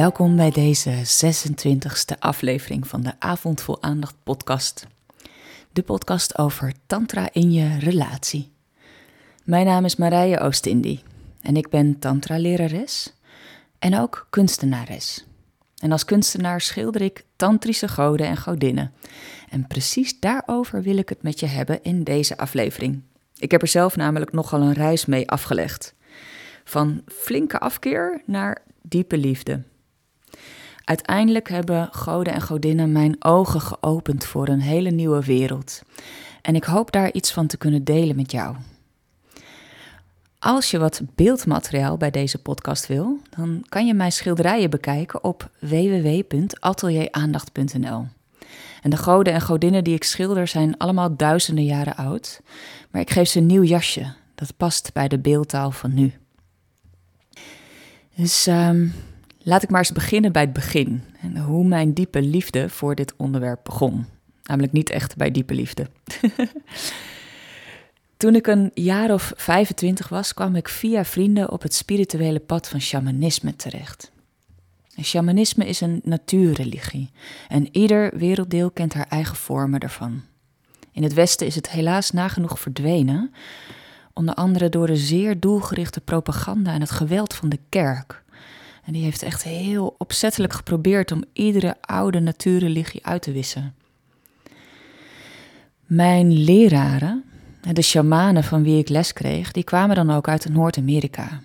Welkom bij deze 26e aflevering van de Avond Vol Aandacht podcast. De podcast over tantra in je relatie. Mijn naam is Marije Oostindie en ik ben tantra-lerares en ook kunstenares. En als kunstenaar schilder ik tantrische goden en godinnen. En precies daarover wil ik het met je hebben in deze aflevering. Ik heb er zelf namelijk nogal een reis mee afgelegd. Van flinke afkeer naar diepe liefde. Uiteindelijk hebben goden en godinnen mijn ogen geopend voor een hele nieuwe wereld. En ik hoop daar iets van te kunnen delen met jou. Als je wat beeldmateriaal bij deze podcast wil, dan kan je mijn schilderijen bekijken op www.atelieraandacht.nl. En de goden en godinnen die ik schilder zijn allemaal duizenden jaren oud, maar ik geef ze een nieuw jasje. Dat past bij de beeldtaal van nu. Dus ehm, laat ik maar eens beginnen bij het begin. En hoe mijn diepe liefde voor dit onderwerp begon. Namelijk niet echt bij diepe liefde. Toen ik een jaar of 25 was, kwam ik via vrienden op het spirituele pad van shamanisme terecht. Shamanisme is een natuurreligie en ieder werelddeel kent haar eigen vormen daarvan. In het Westen is het helaas nagenoeg verdwenen, onder andere door de zeer doelgerichte propaganda en het geweld van de kerk. En die heeft echt heel opzettelijk geprobeerd om iedere oude natuurreligie uit te wissen. Mijn leraren, de shamanen van wie ik les kreeg, die kwamen dan ook uit Noord-Amerika.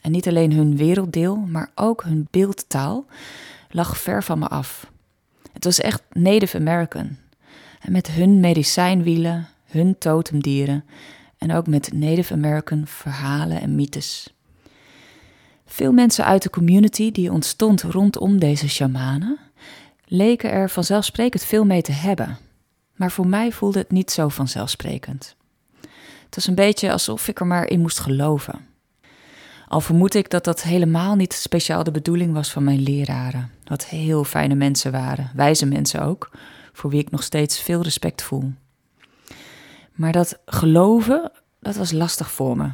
En niet alleen hun werelddeel, maar ook hun beeldtaal lag ver van me af. Het was echt Native American. En met hun medicijnwielen, hun totemdieren en ook met Native American verhalen en mythes. Veel mensen uit de community die ontstond rondom deze shamanen leken er vanzelfsprekend veel mee te hebben. Maar voor mij voelde het niet zo vanzelfsprekend. Het was een beetje alsof ik er maar in moest geloven. Al vermoed ik dat dat helemaal niet speciaal de bedoeling was van mijn leraren. Wat heel fijne mensen waren, wijze mensen ook, voor wie ik nog steeds veel respect voel. Maar dat geloven, dat was lastig voor me.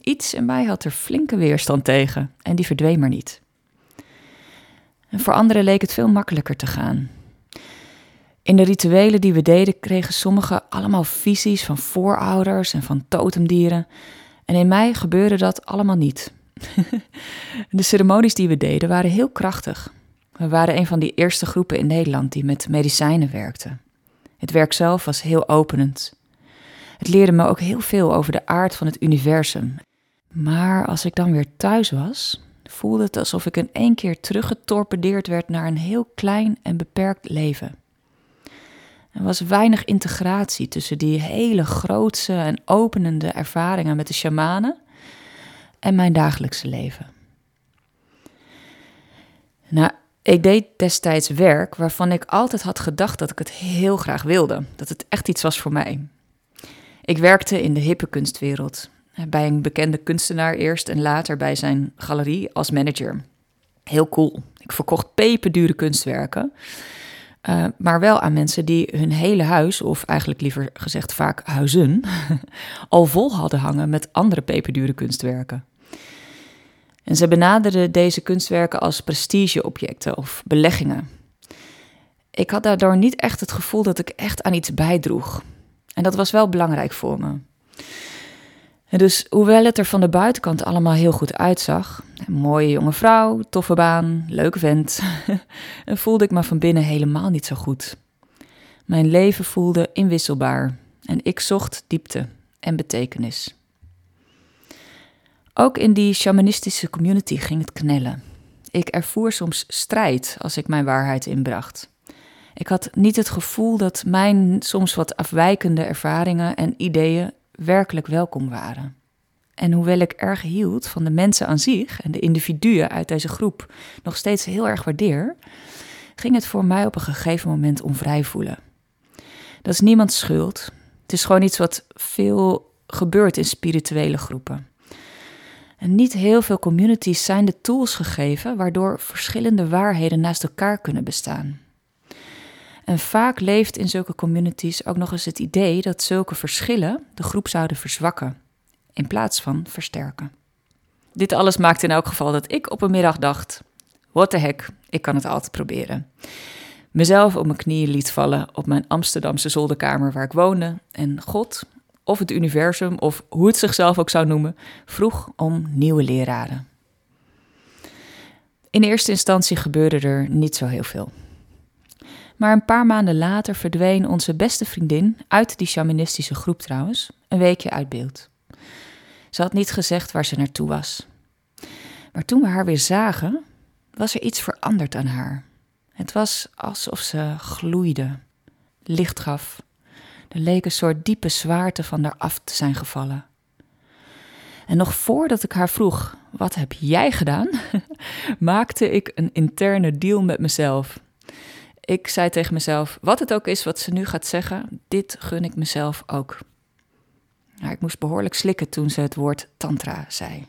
Iets in mij had er flinke weerstand tegen en die verdween maar niet. En voor anderen leek het veel makkelijker te gaan. In de rituelen die we deden kregen sommigen allemaal visies van voorouders en van totemdieren. En in mij gebeurde dat allemaal niet. de ceremonies die we deden waren heel krachtig. We waren een van die eerste groepen in Nederland die met medicijnen werkte. Het werk zelf was heel openend. Het leerde me ook heel veel over de aard van het universum. Maar als ik dan weer thuis was, voelde het alsof ik in één keer teruggetorpedeerd werd naar een heel klein en beperkt leven. Er was weinig integratie tussen die hele grootse en openende ervaringen met de shamanen en mijn dagelijkse leven. Nou, ik deed destijds werk waarvan ik altijd had gedacht dat ik het heel graag wilde, dat het echt iets was voor mij. Ik werkte in de hippe kunstwereld, bij een bekende kunstenaar eerst en later bij zijn galerie als manager. Heel cool. Ik verkocht peperdure kunstwerken. Uh, maar wel aan mensen die hun hele huis, of eigenlijk liever gezegd vaak huizen, al vol hadden hangen met andere peperdure kunstwerken. En ze benaderden deze kunstwerken als prestigeobjecten of beleggingen. Ik had daardoor niet echt het gevoel dat ik echt aan iets bijdroeg. En dat was wel belangrijk voor me. Dus hoewel het er van de buitenkant allemaal heel goed uitzag, een mooie jonge vrouw, toffe baan, leuke vent, voelde ik me van binnen helemaal niet zo goed. Mijn leven voelde inwisselbaar en ik zocht diepte en betekenis. Ook in die shamanistische community ging het knellen. Ik ervoer soms strijd als ik mijn waarheid inbracht. Ik had niet het gevoel dat mijn soms wat afwijkende ervaringen en ideeën werkelijk welkom waren. En hoewel ik erg hield van de mensen aan zich en de individuen uit deze groep nog steeds heel erg waardeer, ging het voor mij op een gegeven moment onvrij voelen. Dat is niemands schuld. Het is gewoon iets wat veel gebeurt in spirituele groepen. En niet heel veel communities zijn de tools gegeven waardoor verschillende waarheden naast elkaar kunnen bestaan. En vaak leeft in zulke communities ook nog eens het idee dat zulke verschillen de groep zouden verzwakken, in plaats van versterken. Dit alles maakt in elk geval dat ik op een middag dacht: what the heck, ik kan het altijd proberen. Mezelf op mijn knieën liet vallen op mijn Amsterdamse zolderkamer waar ik woonde en God, of het universum, of hoe het zichzelf ook zou noemen, vroeg om nieuwe leraren. In eerste instantie gebeurde er niet zo heel veel. Maar een paar maanden later verdween onze beste vriendin, uit die shamanistische groep trouwens, een weekje uit beeld. Ze had niet gezegd waar ze naartoe was. Maar toen we haar weer zagen, was er iets veranderd aan haar. Het was alsof ze gloeide, licht gaf. Er leek een soort diepe zwaarte van haar af te zijn gevallen. En nog voordat ik haar vroeg: Wat heb jij gedaan? maakte ik een interne deal met mezelf. Ik zei tegen mezelf: Wat het ook is wat ze nu gaat zeggen, dit gun ik mezelf ook. Ik moest behoorlijk slikken toen ze het woord tantra zei.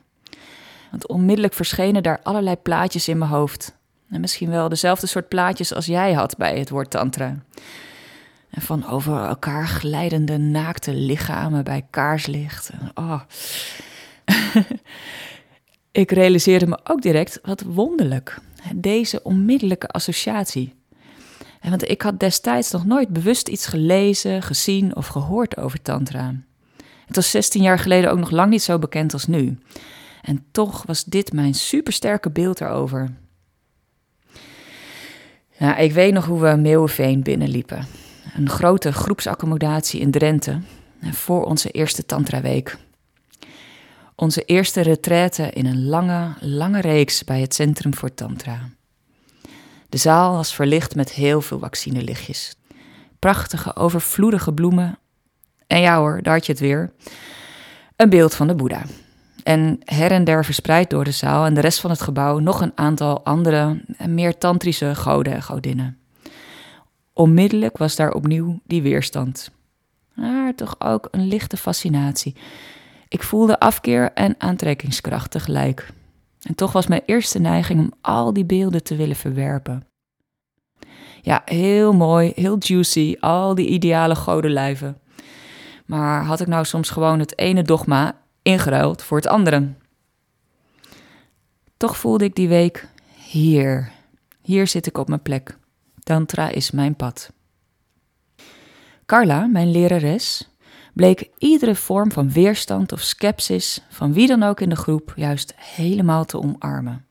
Want onmiddellijk verschenen daar allerlei plaatjes in mijn hoofd. En misschien wel dezelfde soort plaatjes als jij had bij het woord tantra. En van over elkaar glijdende naakte lichamen bij kaarslicht. Oh. ik realiseerde me ook direct wat wonderlijk. Deze onmiddellijke associatie. Want ik had destijds nog nooit bewust iets gelezen, gezien of gehoord over Tantra. Het was 16 jaar geleden ook nog lang niet zo bekend als nu. En toch was dit mijn supersterke beeld erover. Nou, ik weet nog hoe we Meeuwenveen binnenliepen. Een grote groepsaccommodatie in Drenthe. Voor onze eerste Tantra-week. Onze eerste retraite in een lange, lange reeks bij het Centrum voor Tantra. De zaal was verlicht met heel veel vaccinelichtjes. Prachtige, overvloedige bloemen. En ja hoor, daar had je het weer. Een beeld van de Boeddha. En her en der verspreid door de zaal en de rest van het gebouw nog een aantal andere, meer tantrische goden en godinnen. Onmiddellijk was daar opnieuw die weerstand. Maar toch ook een lichte fascinatie. Ik voelde afkeer en aantrekkingskracht tegelijk. En toch was mijn eerste neiging om al die beelden te willen verwerpen. Ja, heel mooi, heel juicy, al die ideale godenlijven. Maar had ik nou soms gewoon het ene dogma ingeruild voor het andere? Toch voelde ik die week hier. Hier zit ik op mijn plek. Tantra is mijn pad. Carla, mijn lerares, bleek iedere vorm van weerstand of sceptisch van wie dan ook in de groep juist helemaal te omarmen.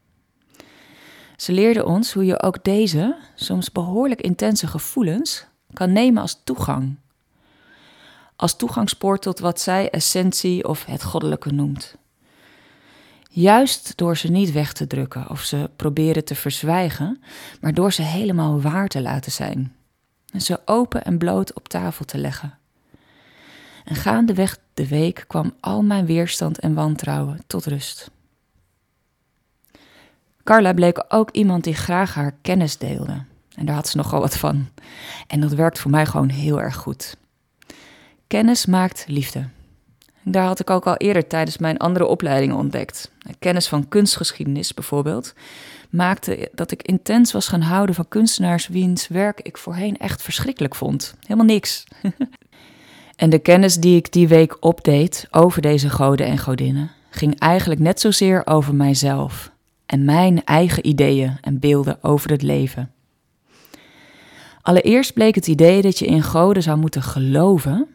Ze leerde ons hoe je ook deze, soms behoorlijk intense gevoelens kan nemen als toegang. Als toegangspoort tot wat zij essentie of het goddelijke noemt. Juist door ze niet weg te drukken of ze proberen te verzwijgen, maar door ze helemaal waar te laten zijn. En ze open en bloot op tafel te leggen. En gaandeweg de week kwam al mijn weerstand en wantrouwen tot rust. Carla bleek ook iemand die graag haar kennis deelde. En daar had ze nogal wat van. En dat werkt voor mij gewoon heel erg goed. Kennis maakt liefde. Daar had ik ook al eerder tijdens mijn andere opleidingen ontdekt. Kennis van kunstgeschiedenis bijvoorbeeld maakte dat ik intens was gaan houden van kunstenaars wiens werk ik voorheen echt verschrikkelijk vond. Helemaal niks. en de kennis die ik die week opdeed over deze goden en godinnen ging eigenlijk net zozeer over mijzelf en mijn eigen ideeën en beelden over het leven. Allereerst bleek het idee dat je in goden zou moeten geloven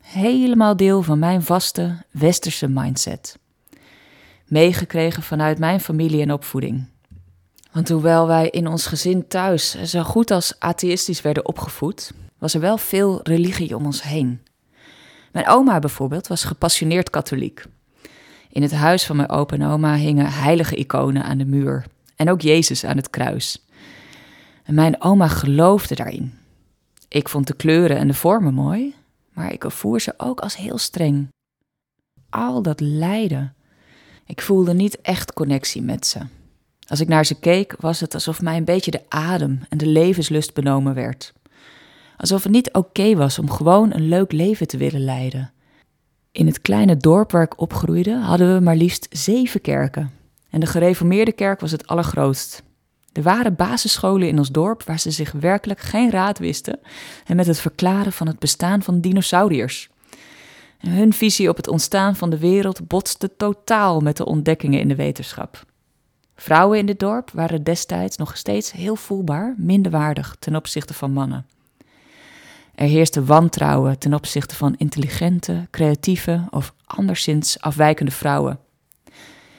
helemaal deel van mijn vaste westerse mindset. Meegekregen vanuit mijn familie en opvoeding. Want hoewel wij in ons gezin thuis zo goed als atheïstisch werden opgevoed, was er wel veel religie om ons heen. Mijn oma bijvoorbeeld was gepassioneerd katholiek. In het huis van mijn opa en oma hingen heilige iconen aan de muur en ook Jezus aan het kruis. En mijn oma geloofde daarin. Ik vond de kleuren en de vormen mooi, maar ik ervoer ze ook als heel streng. Al dat lijden. Ik voelde niet echt connectie met ze. Als ik naar ze keek, was het alsof mij een beetje de adem en de levenslust benomen werd. Alsof het niet oké was om gewoon een leuk leven te willen leiden. In het kleine dorp waar ik opgroeide hadden we maar liefst zeven kerken. En de gereformeerde kerk was het allergrootst. Er waren basisscholen in ons dorp waar ze zich werkelijk geen raad wisten en met het verklaren van het bestaan van dinosauriërs. hun visie op het ontstaan van de wereld botste totaal met de ontdekkingen in de wetenschap. Vrouwen in dit dorp waren destijds nog steeds heel voelbaar minderwaardig ten opzichte van mannen. Er heerste wantrouwen ten opzichte van intelligente, creatieve of anderszins afwijkende vrouwen.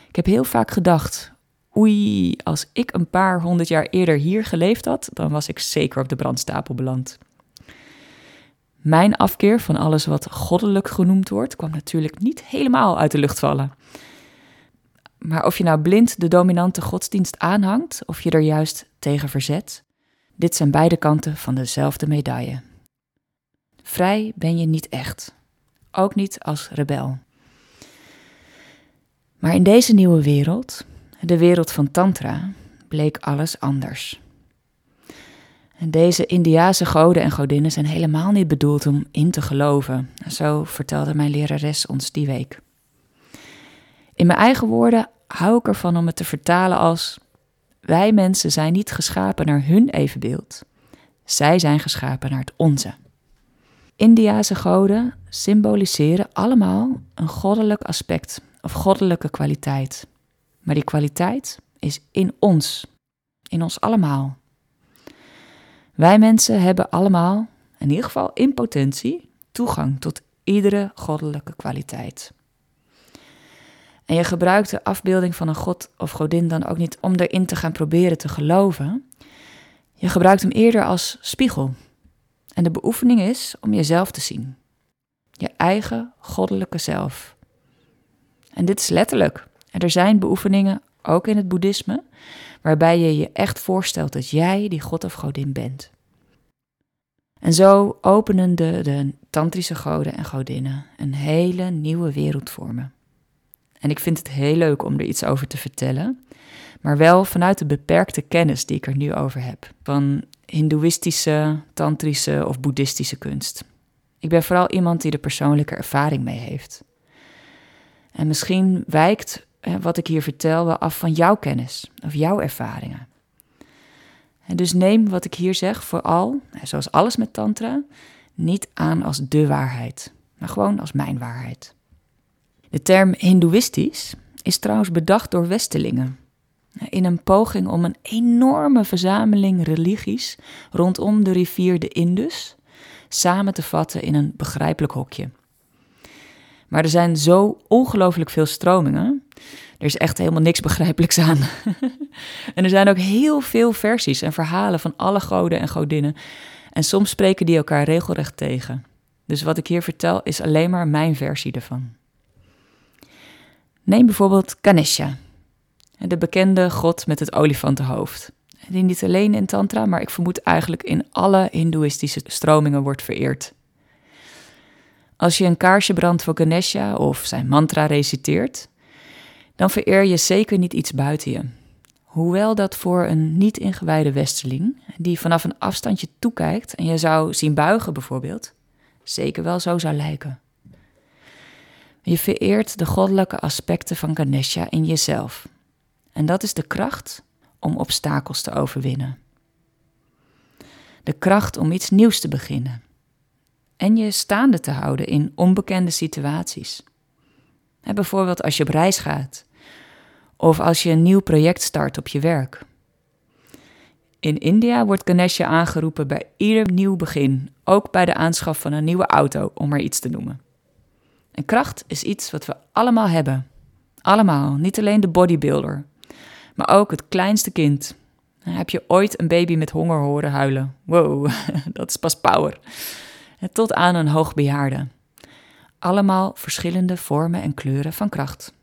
Ik heb heel vaak gedacht: oei, als ik een paar honderd jaar eerder hier geleefd had, dan was ik zeker op de brandstapel beland. Mijn afkeer van alles wat goddelijk genoemd wordt, kwam natuurlijk niet helemaal uit de lucht vallen. Maar of je nou blind de dominante godsdienst aanhangt of je er juist tegen verzet, dit zijn beide kanten van dezelfde medaille. Vrij ben je niet echt, ook niet als rebel. Maar in deze nieuwe wereld, de wereld van Tantra, bleek alles anders. En deze Indiase goden en godinnen zijn helemaal niet bedoeld om in te geloven. Zo vertelde mijn lerares ons die week. In mijn eigen woorden hou ik ervan om het te vertalen als: Wij mensen zijn niet geschapen naar hun evenbeeld, zij zijn geschapen naar het onze. Indiase goden symboliseren allemaal een goddelijk aspect of goddelijke kwaliteit. Maar die kwaliteit is in ons, in ons allemaal. Wij mensen hebben allemaal, in ieder geval in potentie, toegang tot iedere goddelijke kwaliteit. En je gebruikt de afbeelding van een god of godin dan ook niet om erin te gaan proberen te geloven. Je gebruikt hem eerder als spiegel. En de beoefening is om jezelf te zien. Je eigen goddelijke zelf. En dit is letterlijk. En er zijn beoefeningen, ook in het boeddhisme, waarbij je je echt voorstelt dat jij die god of godin bent. En zo openen de, de tantrische goden en godinnen een hele nieuwe wereld voor me. En ik vind het heel leuk om er iets over te vertellen, maar wel vanuit de beperkte kennis die ik er nu over heb. Van hindoeïstische, tantrische of boeddhistische kunst. Ik ben vooral iemand die er persoonlijke ervaring mee heeft. En misschien wijkt wat ik hier vertel wel af van jouw kennis of jouw ervaringen. En dus neem wat ik hier zeg vooral, zoals alles met Tantra, niet aan als de waarheid, maar gewoon als mijn waarheid. De term Hindoeïstisch is trouwens bedacht door Westelingen. In een poging om een enorme verzameling religies rondom de rivier de Indus samen te vatten in een begrijpelijk hokje. Maar er zijn zo ongelooflijk veel stromingen. Er is echt helemaal niks begrijpelijks aan. en er zijn ook heel veel versies en verhalen van alle goden en godinnen. En soms spreken die elkaar regelrecht tegen. Dus wat ik hier vertel is alleen maar mijn versie ervan. Neem bijvoorbeeld Ganesha, de bekende god met het olifantenhoofd. Die niet alleen in Tantra, maar ik vermoed eigenlijk in alle Hindoeïstische stromingen wordt vereerd. Als je een kaarsje brandt voor Ganesha of zijn mantra reciteert, dan vereer je zeker niet iets buiten je. Hoewel dat voor een niet ingewijde westeling, die vanaf een afstandje toekijkt en je zou zien buigen bijvoorbeeld, zeker wel zo zou lijken. Je vereert de goddelijke aspecten van Ganesha in jezelf. En dat is de kracht om obstakels te overwinnen. De kracht om iets nieuws te beginnen. En je staande te houden in onbekende situaties. bijvoorbeeld als je op reis gaat. Of als je een nieuw project start op je werk. In India wordt Ganesha aangeroepen bij ieder nieuw begin, ook bij de aanschaf van een nieuwe auto, om maar iets te noemen. En kracht is iets wat we allemaal hebben. Allemaal, niet alleen de bodybuilder, maar ook het kleinste kind. Heb je ooit een baby met honger horen huilen? Wow, dat is pas power. Tot aan een hoogbejaarde. Allemaal verschillende vormen en kleuren van kracht.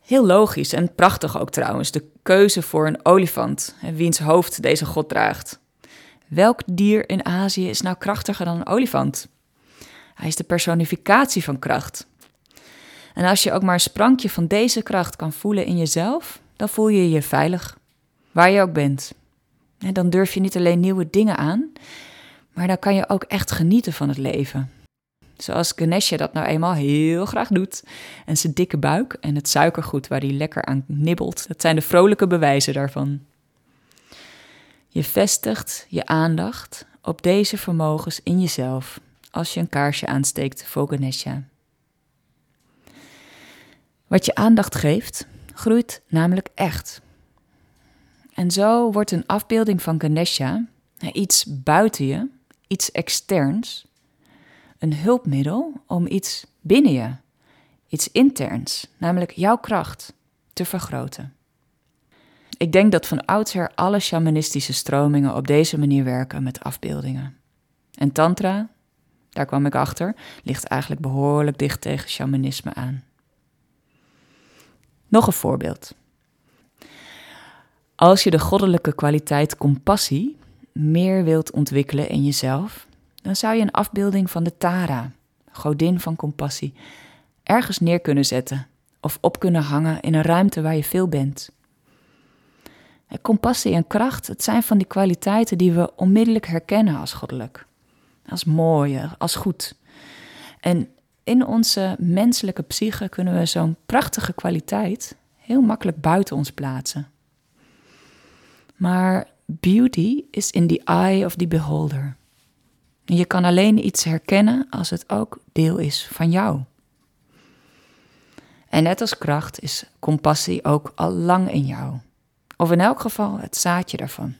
Heel logisch en prachtig ook trouwens, de keuze voor een olifant, wiens hoofd deze god draagt. Welk dier in Azië is nou krachtiger dan een olifant? Hij is de personificatie van kracht. En als je ook maar een sprankje van deze kracht kan voelen in jezelf, dan voel je je veilig, waar je ook bent. En dan durf je niet alleen nieuwe dingen aan, maar dan kan je ook echt genieten van het leven. Zoals Ganesha dat nou eenmaal heel graag doet. En zijn dikke buik en het suikergoed waar hij lekker aan nibbelt, dat zijn de vrolijke bewijzen daarvan. Je vestigt je aandacht op deze vermogens in jezelf als je een kaarsje aansteekt voor Ganesha. Wat je aandacht geeft, groeit namelijk echt. En zo wordt een afbeelding van Ganesha, iets buiten je, iets externs, een hulpmiddel om iets binnen je, iets interns, namelijk jouw kracht, te vergroten. Ik denk dat van oudsher alle shamanistische stromingen op deze manier werken met afbeeldingen. En Tantra, daar kwam ik achter, ligt eigenlijk behoorlijk dicht tegen shamanisme aan. Nog een voorbeeld. Als je de goddelijke kwaliteit compassie meer wilt ontwikkelen in jezelf, dan zou je een afbeelding van de Tara, godin van compassie, ergens neer kunnen zetten of op kunnen hangen in een ruimte waar je veel bent. Compassie en kracht, het zijn van die kwaliteiten die we onmiddellijk herkennen als goddelijk, als mooi, als goed. En in onze menselijke psyche kunnen we zo'n prachtige kwaliteit heel makkelijk buiten ons plaatsen. Maar beauty is in the eye of the beholder. Je kan alleen iets herkennen als het ook deel is van jou. En net als kracht is compassie ook al lang in jou. Of in elk geval het zaadje daarvan.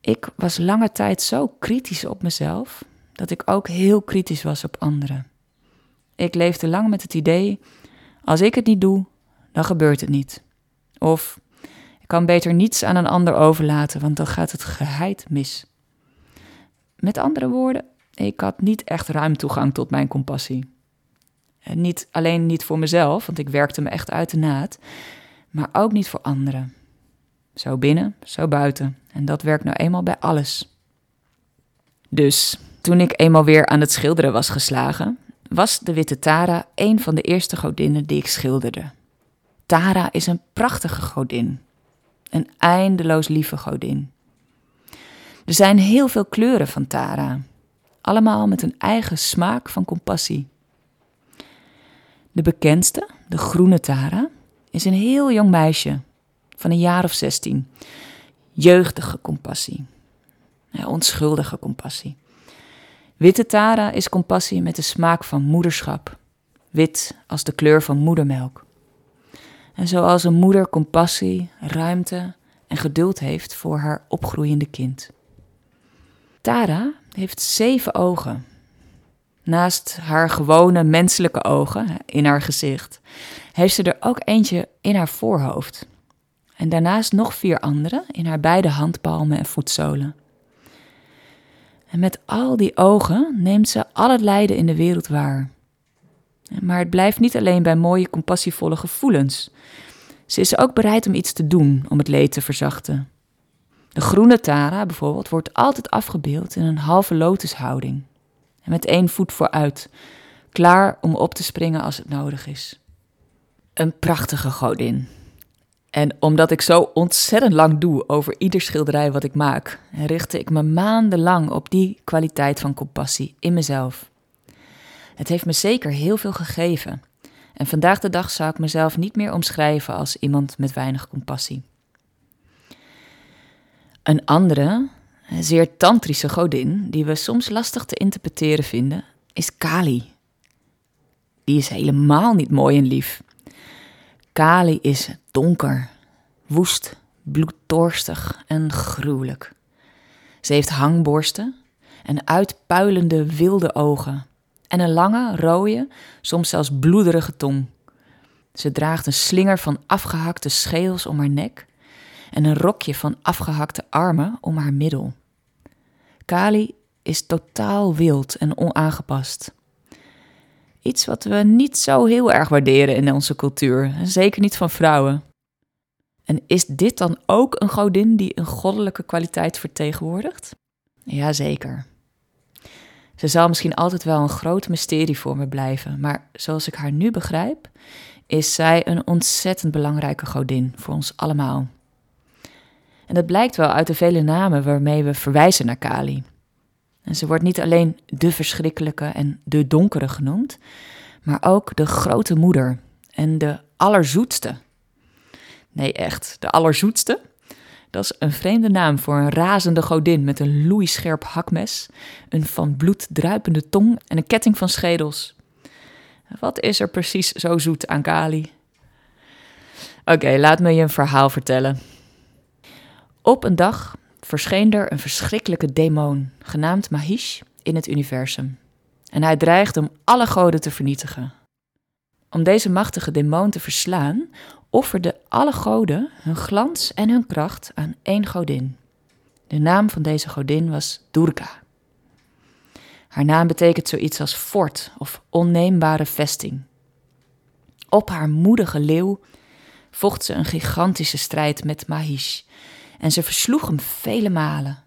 Ik was lange tijd zo kritisch op mezelf dat ik ook heel kritisch was op anderen. Ik leefde lang met het idee: als ik het niet doe, dan gebeurt het niet. Of ik kan beter niets aan een ander overlaten, want dan gaat het geheid mis. Met andere woorden, ik had niet echt ruim toegang tot mijn compassie. En niet alleen niet voor mezelf, want ik werkte me echt uit de naad, maar ook niet voor anderen. Zo binnen, zo buiten. En dat werkt nou eenmaal bij alles. Dus toen ik eenmaal weer aan het schilderen was geslagen, was de witte Tara een van de eerste godinnen die ik schilderde. Tara is een prachtige godin, een eindeloos lieve godin. Er zijn heel veel kleuren van Tara, allemaal met een eigen smaak van compassie. De bekendste, de groene Tara, is een heel jong meisje van een jaar of zestien. Jeugdige compassie. Onschuldige compassie. Witte Tara is compassie met de smaak van moederschap. Wit als de kleur van moedermelk. En zoals een moeder compassie, ruimte en geduld heeft voor haar opgroeiende kind. Tara heeft zeven ogen. Naast haar gewone menselijke ogen in haar gezicht, heeft ze er ook eentje in haar voorhoofd. En daarnaast nog vier andere in haar beide handpalmen en voetzolen. En met al die ogen neemt ze al het lijden in de wereld waar. Maar het blijft niet alleen bij mooie, compassievolle gevoelens. Ze is ook bereid om iets te doen om het leed te verzachten. De groene Tara bijvoorbeeld wordt altijd afgebeeld in een halve lotushouding. En met één voet vooruit, klaar om op te springen als het nodig is. Een prachtige godin. En omdat ik zo ontzettend lang doe over ieder schilderij wat ik maak, richtte ik me maandenlang op die kwaliteit van compassie in mezelf. Het heeft me zeker heel veel gegeven. En vandaag de dag zou ik mezelf niet meer omschrijven als iemand met weinig compassie. Een andere, zeer tantrische godin, die we soms lastig te interpreteren vinden, is Kali. Die is helemaal niet mooi en lief. Kali is donker, woest, bloeddorstig en gruwelijk. Ze heeft hangborsten en uitpuilende wilde ogen en een lange, rode, soms zelfs bloederige tong. Ze draagt een slinger van afgehakte schedels om haar nek en een rokje van afgehakte armen om haar middel. Kali is totaal wild en onaangepast. Iets wat we niet zo heel erg waarderen in onze cultuur, zeker niet van vrouwen. En is dit dan ook een godin die een goddelijke kwaliteit vertegenwoordigt? Jazeker. Ze zal misschien altijd wel een groot mysterie voor me blijven, maar zoals ik haar nu begrijp, is zij een ontzettend belangrijke godin voor ons allemaal. En dat blijkt wel uit de vele namen waarmee we verwijzen naar Kali. En ze wordt niet alleen de verschrikkelijke en de donkere genoemd, maar ook de grote moeder en de allerzoetste. Nee, echt, de allerzoetste? Dat is een vreemde naam voor een razende godin met een loeischerp hakmes, een van bloed druipende tong en een ketting van schedels. Wat is er precies zo zoet aan Kali? Oké, laat me je een verhaal vertellen. Op een dag verscheen er een verschrikkelijke demon, genaamd Mahish, in het universum. En hij dreigde om alle goden te vernietigen. Om deze machtige demon te verslaan, offerden alle goden hun glans en hun kracht aan één godin. De naam van deze godin was Durga. Haar naam betekent zoiets als fort of onneembare vesting. Op haar moedige leeuw vocht ze een gigantische strijd met Mahish en ze versloeg hem vele malen.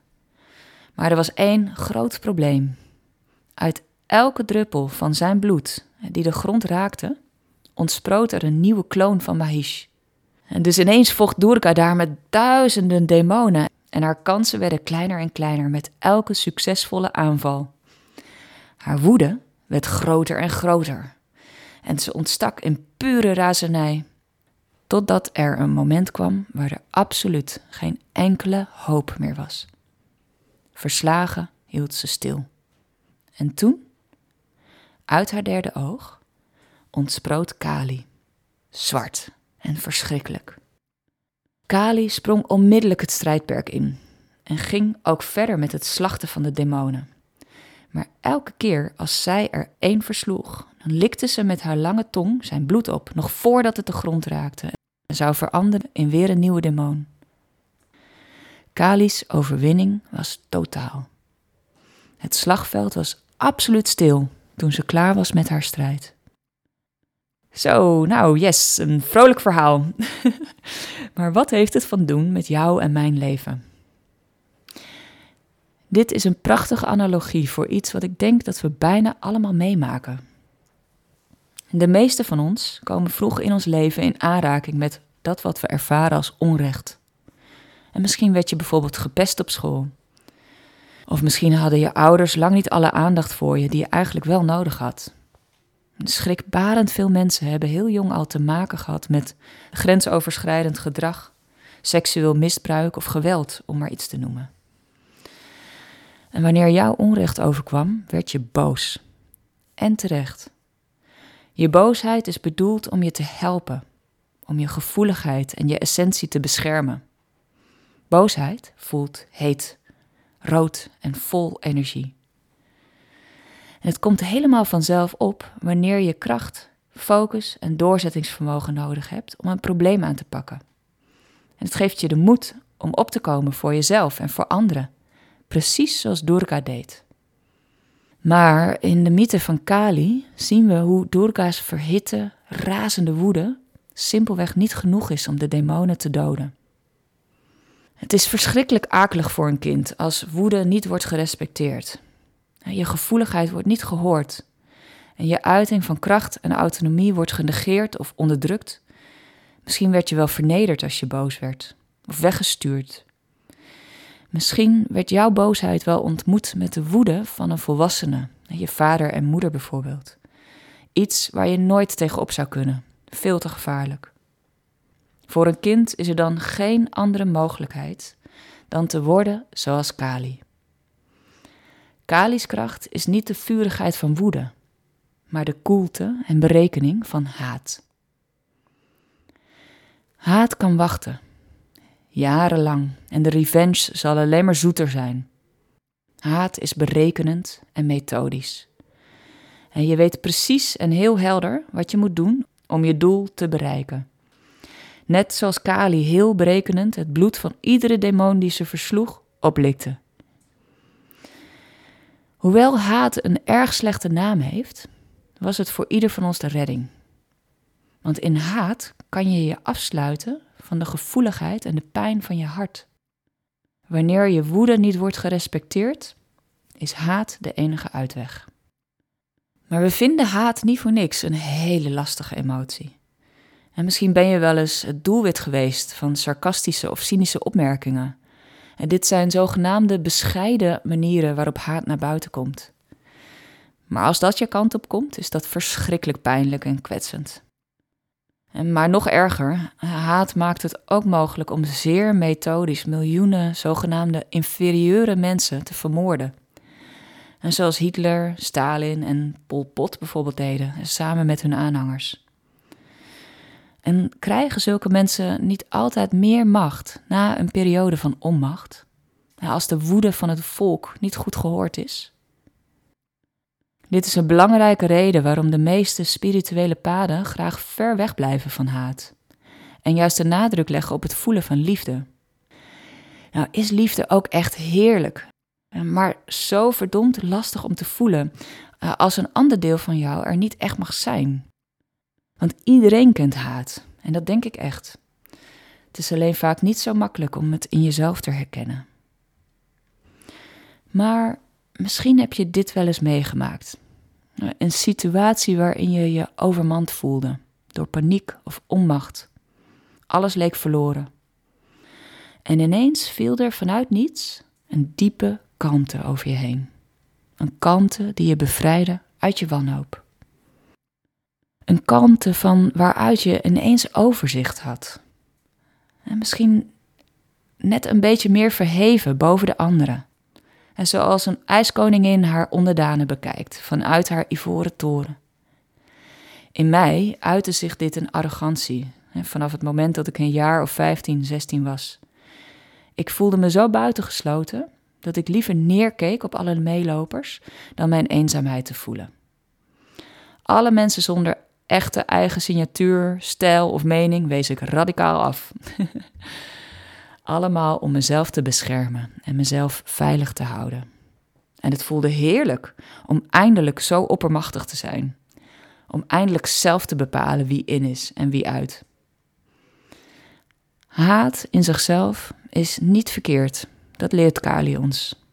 Maar er was één groot probleem. Uit elke druppel van zijn bloed die de grond raakte, ontsproot er een nieuwe kloon van Mahish. En dus ineens vocht Durga daar met duizenden demonen en haar kansen werden kleiner en kleiner met elke succesvolle aanval. Haar woede werd groter en groter en ze ontstak in pure razernij. Totdat er een moment kwam waar er absoluut geen enkele hoop meer was. Verslagen hield ze stil. En toen, uit haar derde oog, ontsproot Kali, zwart en verschrikkelijk. Kali sprong onmiddellijk het strijdperk in en ging ook verder met het slachten van de demonen. Maar elke keer als zij er één versloeg, dan likte ze met haar lange tong zijn bloed op, nog voordat het de grond raakte, en zou veranderen in weer een nieuwe demon. Kali's overwinning was totaal. Het slagveld was absoluut stil toen ze klaar was met haar strijd. Zo, nou yes, een vrolijk verhaal. maar wat heeft het van doen met jou en mijn leven? Dit is een prachtige analogie voor iets wat ik denk dat we bijna allemaal meemaken. De meeste van ons komen vroeg in ons leven in aanraking met dat wat we ervaren als onrecht. En misschien werd je bijvoorbeeld gepest op school. Of misschien hadden je ouders lang niet alle aandacht voor je die je eigenlijk wel nodig had. Schrikbarend veel mensen hebben heel jong al te maken gehad met grensoverschrijdend gedrag, seksueel misbruik of geweld, om maar iets te noemen. En wanneer jouw onrecht overkwam, werd je boos. En terecht. Je boosheid is bedoeld om je te helpen, om je gevoeligheid en je essentie te beschermen. Boosheid voelt heet, rood en vol energie. En het komt helemaal vanzelf op wanneer je kracht, focus en doorzettingsvermogen nodig hebt om een probleem aan te pakken. En het geeft je de moed om op te komen voor jezelf en voor anderen, precies zoals Durga deed. Maar in de mythe van Kali zien we hoe Durga's verhitte, razende woede simpelweg niet genoeg is om de demonen te doden. Het is verschrikkelijk akelig voor een kind als woede niet wordt gerespecteerd. Je gevoeligheid wordt niet gehoord. En je uiting van kracht en autonomie wordt genegeerd of onderdrukt. Misschien werd je wel vernederd als je boos werd, of weggestuurd. Misschien werd jouw boosheid wel ontmoet met de woede van een volwassene, je vader en moeder bijvoorbeeld. Iets waar je nooit tegenop zou kunnen, veel te gevaarlijk. Voor een kind is er dan geen andere mogelijkheid dan te worden zoals Kali. Kali's kracht is niet de vurigheid van woede, maar de koelte en berekening van haat. Haat kan wachten, jarenlang, en de revenge zal alleen maar zoeter zijn. Haat is berekenend en methodisch. En je weet precies en heel helder wat je moet doen om je doel te bereiken. Net zoals Kali heel berekenend het bloed van iedere demon die ze versloeg oplikte. Hoewel haat een erg slechte naam heeft, was het voor ieder van ons de redding. Want in haat kan je je afsluiten van de gevoeligheid en de pijn van je hart. Wanneer je woede niet wordt gerespecteerd, is haat de enige uitweg. Maar we vinden haat niet voor niks een hele lastige emotie. En misschien ben je wel eens het doelwit geweest van sarcastische of cynische opmerkingen en dit zijn zogenaamde bescheiden manieren waarop haat naar buiten komt. Maar als dat je kant op komt, is dat verschrikkelijk pijnlijk en kwetsend. Maar nog erger, haat maakt het ook mogelijk om zeer methodisch miljoenen zogenaamde inferieure mensen te vermoorden. En zoals Hitler, Stalin en Pol Pot bijvoorbeeld deden, samen met hun aanhangers. En krijgen zulke mensen niet altijd meer macht na een periode van onmacht? Als de woede van het volk niet goed gehoord is? Dit is een belangrijke reden waarom de meeste spirituele paden graag ver weg blijven van haat. En juist de nadruk leggen op het voelen van liefde. Nou, is liefde ook echt heerlijk, maar zo verdomd lastig om te voelen eh, als een ander deel van jou er niet echt mag zijn. Want iedereen kent haat, en dat denk ik echt. Het is alleen vaak niet zo makkelijk om het in jezelf te herkennen. Maar misschien heb je dit wel eens meegemaakt. Een situatie waarin je je overmand voelde door paniek of onmacht. Alles leek verloren. En ineens viel er vanuit niets een diepe kalmte over je heen. Een kalmte die je bevrijdde uit je wanhoop. Een kalmte van waaruit je ineens overzicht had. En misschien net een beetje meer verheven boven de anderen. En zoals een ijskoningin haar onderdanen bekijkt vanuit haar ivoren toren. In mij uitte zich dit een arrogantie, vanaf het moment dat ik een jaar of 15, 16 was. Ik voelde me zo buitengesloten dat ik liever neerkeek op alle meelopers dan mijn eenzaamheid te voelen. Alle mensen zonder echte eigen signatuur, stijl of mening wees ik radicaal af. Allemaal om mezelf te beschermen en mezelf veilig te houden. En het voelde heerlijk om eindelijk zo oppermachtig te zijn. Om eindelijk zelf te bepalen wie in is en wie uit. Haat in zichzelf is niet verkeerd, dat leert Kali ons.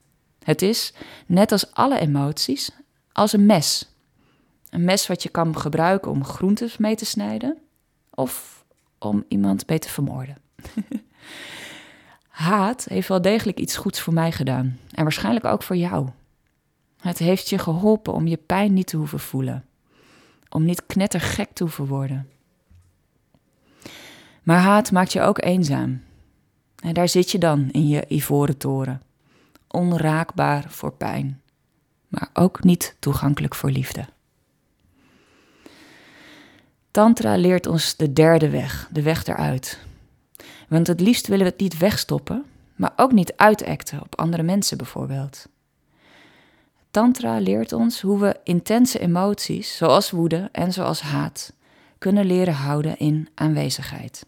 Het is, net als alle emoties, als een mes. Een mes wat je kan gebruiken om groentes mee te snijden of om iemand mee te vermoorden. Haat heeft wel degelijk iets goeds voor mij gedaan en waarschijnlijk ook voor jou. Het heeft je geholpen om je pijn niet te hoeven voelen, om niet knettergek te hoeven worden. Maar haat maakt je ook eenzaam. En daar zit je dan in je ivoren toren, onraakbaar voor pijn, maar ook niet toegankelijk voor liefde. Tantra leert ons de derde weg, de weg eruit. Want het liefst willen we het niet wegstoppen, maar ook niet uitacten op andere mensen bijvoorbeeld. Tantra leert ons hoe we intense emoties, zoals woede en zoals haat, kunnen leren houden in aanwezigheid.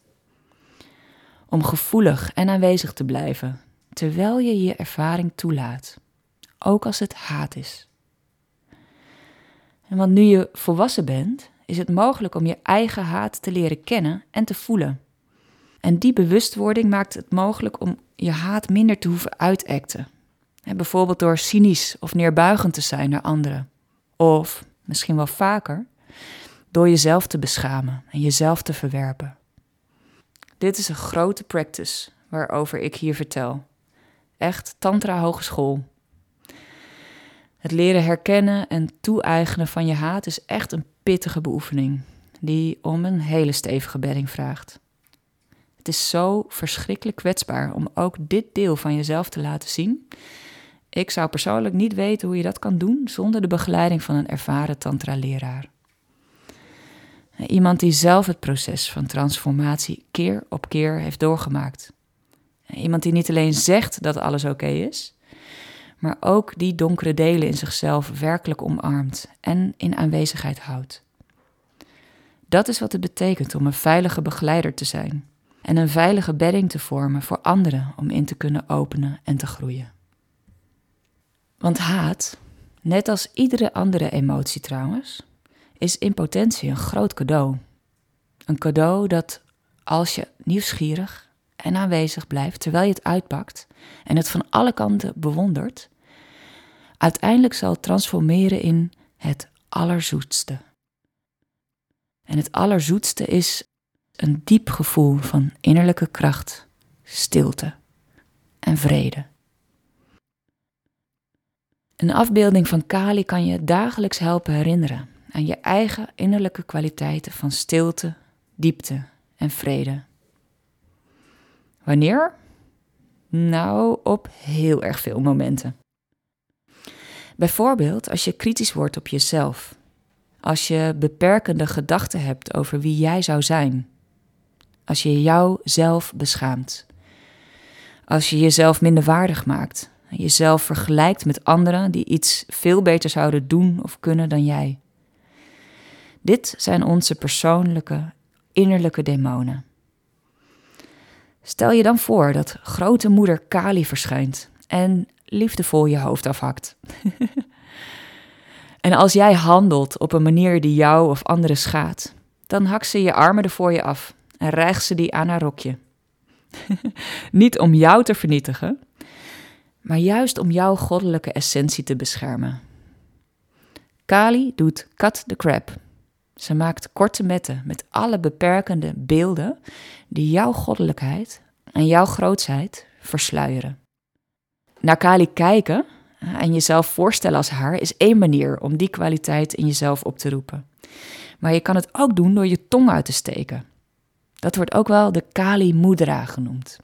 Om gevoelig en aanwezig te blijven, terwijl je je ervaring toelaat, ook als het haat is. En want nu je volwassen bent, is het mogelijk om je eigen haat te leren kennen en te voelen. En die bewustwording maakt het mogelijk om je haat minder te hoeven uitacten. bijvoorbeeld door cynisch of neerbuigend te zijn naar anderen. Of, misschien wel vaker, door jezelf te beschamen en jezelf te verwerpen. Dit is een grote practice waarover ik hier vertel. Echt Tantra Hogeschool. Het leren herkennen en toe-eigenen van je haat is echt een pittige beoefening, die om een hele stevige bedding vraagt. Het is zo verschrikkelijk kwetsbaar om ook dit deel van jezelf te laten zien. Ik zou persoonlijk niet weten hoe je dat kan doen zonder de begeleiding van een ervaren tantra-leraar. Iemand die zelf het proces van transformatie keer op keer heeft doorgemaakt. Iemand die niet alleen zegt dat alles oké is, maar ook die donkere delen in zichzelf werkelijk omarmt en in aanwezigheid houdt. Dat is wat het betekent om een veilige begeleider te zijn en een veilige bedding te vormen voor anderen om in te kunnen openen en te groeien. Want haat, net als iedere andere emotie trouwens, is in potentie een groot cadeau. Een cadeau dat als je nieuwsgierig en aanwezig blijft terwijl je het uitpakt en het van alle kanten bewondert, uiteindelijk zal transformeren in het allerzoetste. En het allerzoetste is een diep gevoel van innerlijke kracht, stilte en vrede. Een afbeelding van Kali kan je dagelijks helpen herinneren aan je eigen innerlijke kwaliteiten van stilte, diepte en vrede. Wanneer? Nou, op heel erg veel momenten. Bijvoorbeeld als je kritisch wordt op jezelf, als je beperkende gedachten hebt over wie jij zou zijn als je jouzelf beschaamt. Als je jezelf minder waardig maakt. Jezelf vergelijkt met anderen die iets veel beter zouden doen of kunnen dan jij. Dit zijn onze persoonlijke, innerlijke demonen. Stel je dan voor dat grote moeder Kali verschijnt en liefdevol je hoofd afhakt. en als jij handelt op een manier die jou of anderen schaadt, dan hakt ze je armen er voor je af en rijgt ze die aan haar rokje. Niet om jou te vernietigen, maar juist om jouw goddelijke essentie te beschermen. Kali doet cut the crap. Ze maakt korte metten met alle beperkende beelden die jouw goddelijkheid en jouw grootsheid versluieren. Naar Kali kijken en jezelf voorstellen als haar is één manier om die kwaliteit in jezelf op te roepen. Maar je kan het ook doen door je tong uit te steken. Dat wordt ook wel de Kali Mudra genoemd.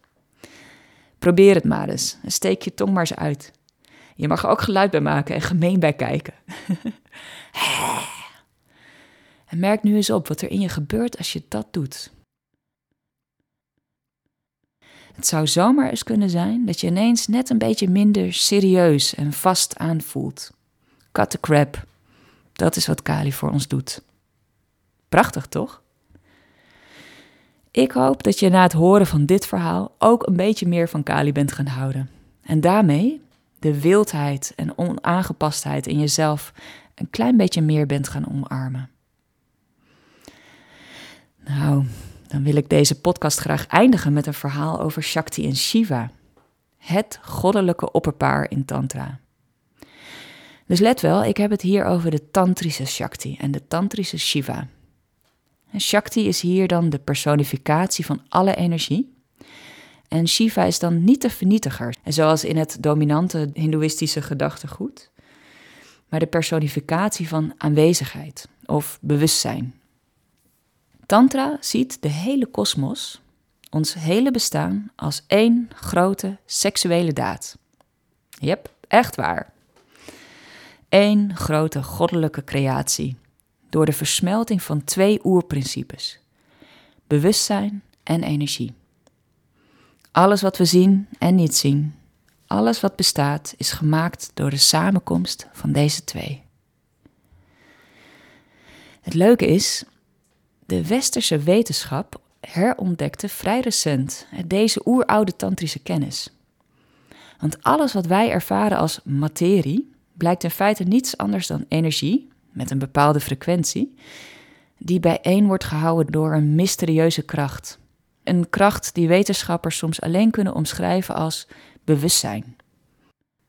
Probeer het maar eens en steek je tong maar eens uit. Je mag er ook geluid bij maken en gemeen bij kijken. en merk nu eens op wat er in je gebeurt als je dat doet. Het zou zomaar eens kunnen zijn dat je ineens net een beetje minder serieus en vast aanvoelt. Cut the crap. Dat is wat Kali voor ons doet. Prachtig, toch? Ik hoop dat je na het horen van dit verhaal ook een beetje meer van Kali bent gaan houden. En daarmee de wildheid en onaangepastheid in jezelf een klein beetje meer bent gaan omarmen. Nou, dan wil ik deze podcast graag eindigen met een verhaal over Shakti en Shiva, het goddelijke opperpaar in Tantra. Dus let wel, ik heb het hier over de Tantrische Shakti en de Tantrische Shiva. Shakti is hier dan de personificatie van alle energie. En Shiva is dan niet de vernietiger, zoals in het dominante Hindoeïstische gedachtegoed, maar de personificatie van aanwezigheid of bewustzijn. Tantra ziet de hele kosmos, ons hele bestaan, als één grote seksuele daad. Yep, echt waar. Eén grote goddelijke creatie door de versmelting van twee oerprincipes: bewustzijn en energie. Alles wat we zien en niet zien, alles wat bestaat, is gemaakt door de samenkomst van deze twee. Het leuke is, de westerse wetenschap herontdekte vrij recent deze oeroude tantrische kennis. Want alles wat wij ervaren als materie blijkt in feite niets anders dan energie met een bepaalde frequentie, die bijeen wordt gehouden door een mysterieuze kracht. Een kracht die wetenschappers soms alleen kunnen omschrijven als bewustzijn.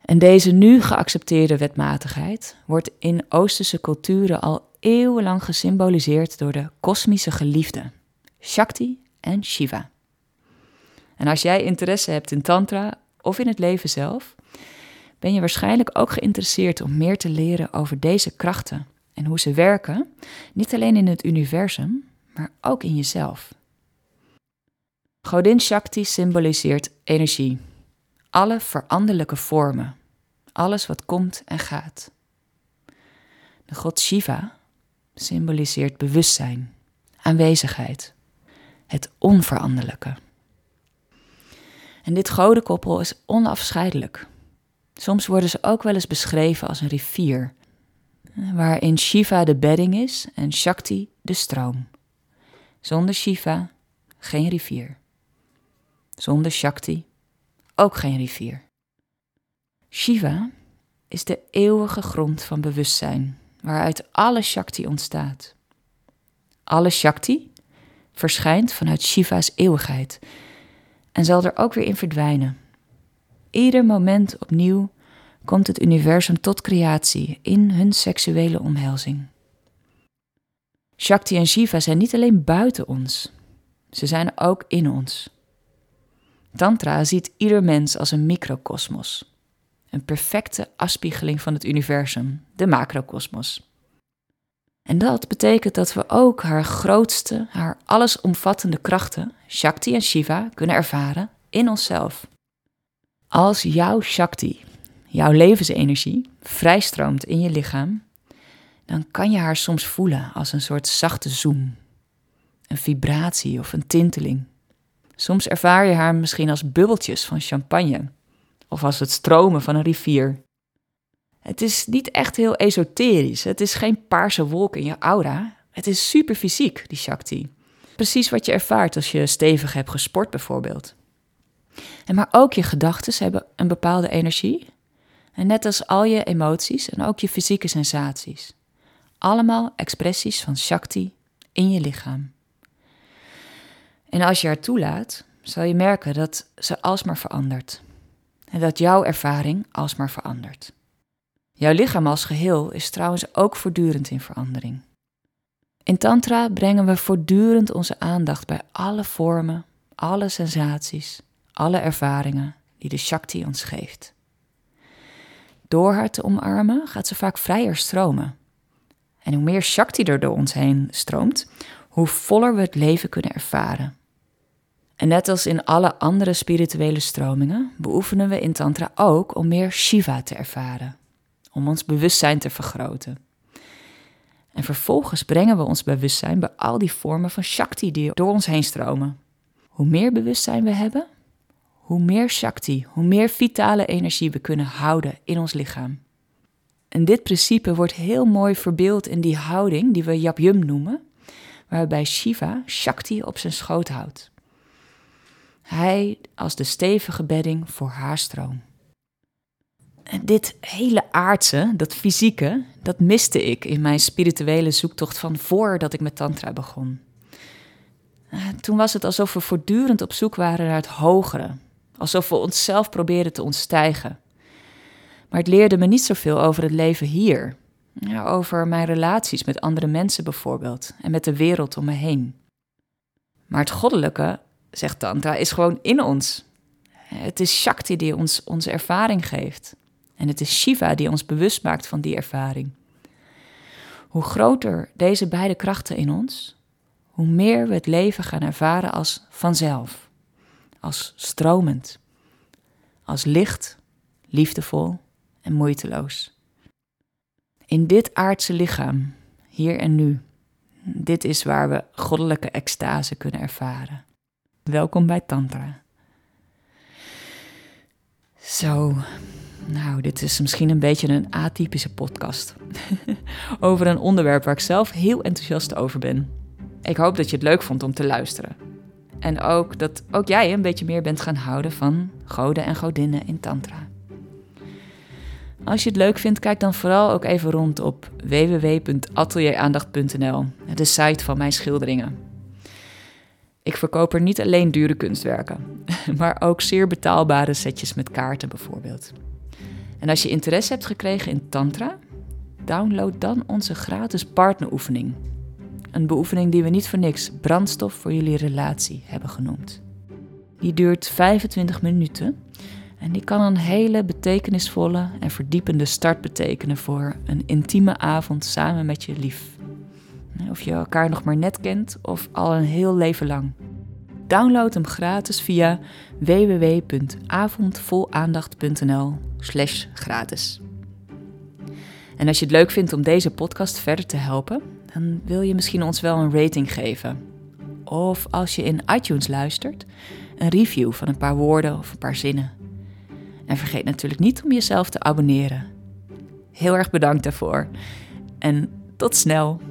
En deze nu geaccepteerde wetmatigheid wordt in Oosterse culturen al eeuwenlang gesymboliseerd door de kosmische geliefden, Shakti en Shiva. En als jij interesse hebt in Tantra of in het leven zelf, ben je waarschijnlijk ook geïnteresseerd om meer te leren over deze krachten en hoe ze werken, niet alleen in het universum, maar ook in jezelf. Godin Shakti symboliseert energie, alle veranderlijke vormen, alles wat komt en gaat. De god Shiva symboliseert bewustzijn, aanwezigheid, het onveranderlijke. En dit godenkoppel is onafscheidelijk. Soms worden ze ook wel eens beschreven als een rivier waarin Shiva de bedding is en Shakti de stroom. Zonder Shiva geen rivier. Zonder Shakti ook geen rivier. Shiva is de eeuwige grond van bewustzijn, waaruit alle Shakti ontstaat. Alle Shakti verschijnt vanuit Shiva's eeuwigheid en zal er ook weer in verdwijnen. Ieder moment opnieuw komt het universum tot creatie in hun seksuele omhelzing. Shakti en Shiva zijn niet alleen buiten ons, ze zijn ook in ons. Tantra ziet ieder mens als een microkosmos, een perfecte afspiegeling van het universum, de macrokosmos. En dat betekent dat we ook haar grootste, haar allesomvattende krachten, Shakti en Shiva, kunnen ervaren in onszelf. Als jouw Shakti jouw levensenergie vrijstroomt in je lichaam, dan kan je haar soms voelen als een soort zachte zoem. een vibratie of een tinteling. Soms ervaar je haar misschien als bubbeltjes van champagne of als het stromen van een rivier. Het is niet echt heel esoterisch. Het is geen paarse wolk in je aura. Het is super fysiek, die Shakti. Precies wat je ervaart als je stevig hebt gesport, bijvoorbeeld. En maar ook je gedachten hebben een bepaalde energie. En net als al je emoties en ook je fysieke sensaties. Allemaal expressies van Shakti in je lichaam. En als je haar toelaat, zal je merken dat ze alsmaar verandert. En dat jouw ervaring alsmaar verandert. Jouw lichaam als geheel is trouwens ook voortdurend in verandering. In Tantra brengen we voortdurend onze aandacht bij alle vormen, alle sensaties, alle ervaringen die de Shakti ons geeft. Door haar te omarmen gaat ze vaak vrijer stromen. En hoe meer Shakti er door ons heen stroomt, hoe voller we het leven kunnen ervaren. En net als in alle andere spirituele stromingen, beoefenen we in Tantra ook om meer Shiva te ervaren, om ons bewustzijn te vergroten. En vervolgens brengen we ons bewustzijn bij al die vormen van Shakti die door ons heen stromen. Hoe meer bewustzijn we hebben, hoe meer Shakti, hoe meer vitale energie we kunnen houden in ons lichaam. En dit principe wordt heel mooi verbeeld in die houding die we Yapyum noemen, waarbij Shiva Shakti op zijn schoot houdt. Hij als de stevige bedding voor haar stroom. En dit hele aardse, dat fysieke, dat miste ik in mijn spirituele zoektocht van voordat ik met Tantra begon. Eh, toen was het alsof we voortdurend op zoek waren naar het hogere, alsof we onszelf probeerden te ontstijgen. Maar het leerde me niet zoveel over het leven hier, ja, over mijn relaties met andere mensen bijvoorbeeld en met de wereld om me heen. Maar het goddelijke zegt Tantra, is gewoon in ons. Het is Shakti die ons onze ervaring geeft. En het is Shiva die ons bewust maakt van die ervaring. Hoe groter deze beide krachten in ons, hoe meer we het leven gaan ervaren als vanzelf, als stromend, als licht, liefdevol en moeiteloos. In dit aardse lichaam, hier en nu, dit is waar we goddelijke extase kunnen ervaren. Welkom bij Tantra. Zo, nou, dit is misschien een beetje een atypische podcast. over een onderwerp waar ik zelf heel enthousiast over ben. Ik hoop dat je het leuk vond om te luisteren. En ook dat ook jij een beetje meer bent gaan houden van goden en godinnen in Tantra. Als je het leuk vindt, kijk dan vooral ook even rond op www.atelieraandacht.nl, de site van mijn schilderingen. Ik verkoop er niet alleen dure kunstwerken, maar ook zeer betaalbare setjes met kaarten bijvoorbeeld. En als je interesse hebt gekregen in Tantra, download dan onze gratis partneroefening. Een beoefening die we niet voor niks brandstof voor jullie relatie hebben genoemd. Die duurt 25 minuten en die kan een hele betekenisvolle en verdiepende start betekenen voor een intieme avond samen met je lief. Of je elkaar nog maar net kent of al een heel leven lang. Download hem gratis via www.avondvolaandacht.nl slash gratis. En als je het leuk vindt om deze podcast verder te helpen, dan wil je misschien ons wel een rating geven. Of als je in iTunes luistert, een review van een paar woorden of een paar zinnen. En vergeet natuurlijk niet om jezelf te abonneren. Heel erg bedankt daarvoor en tot snel!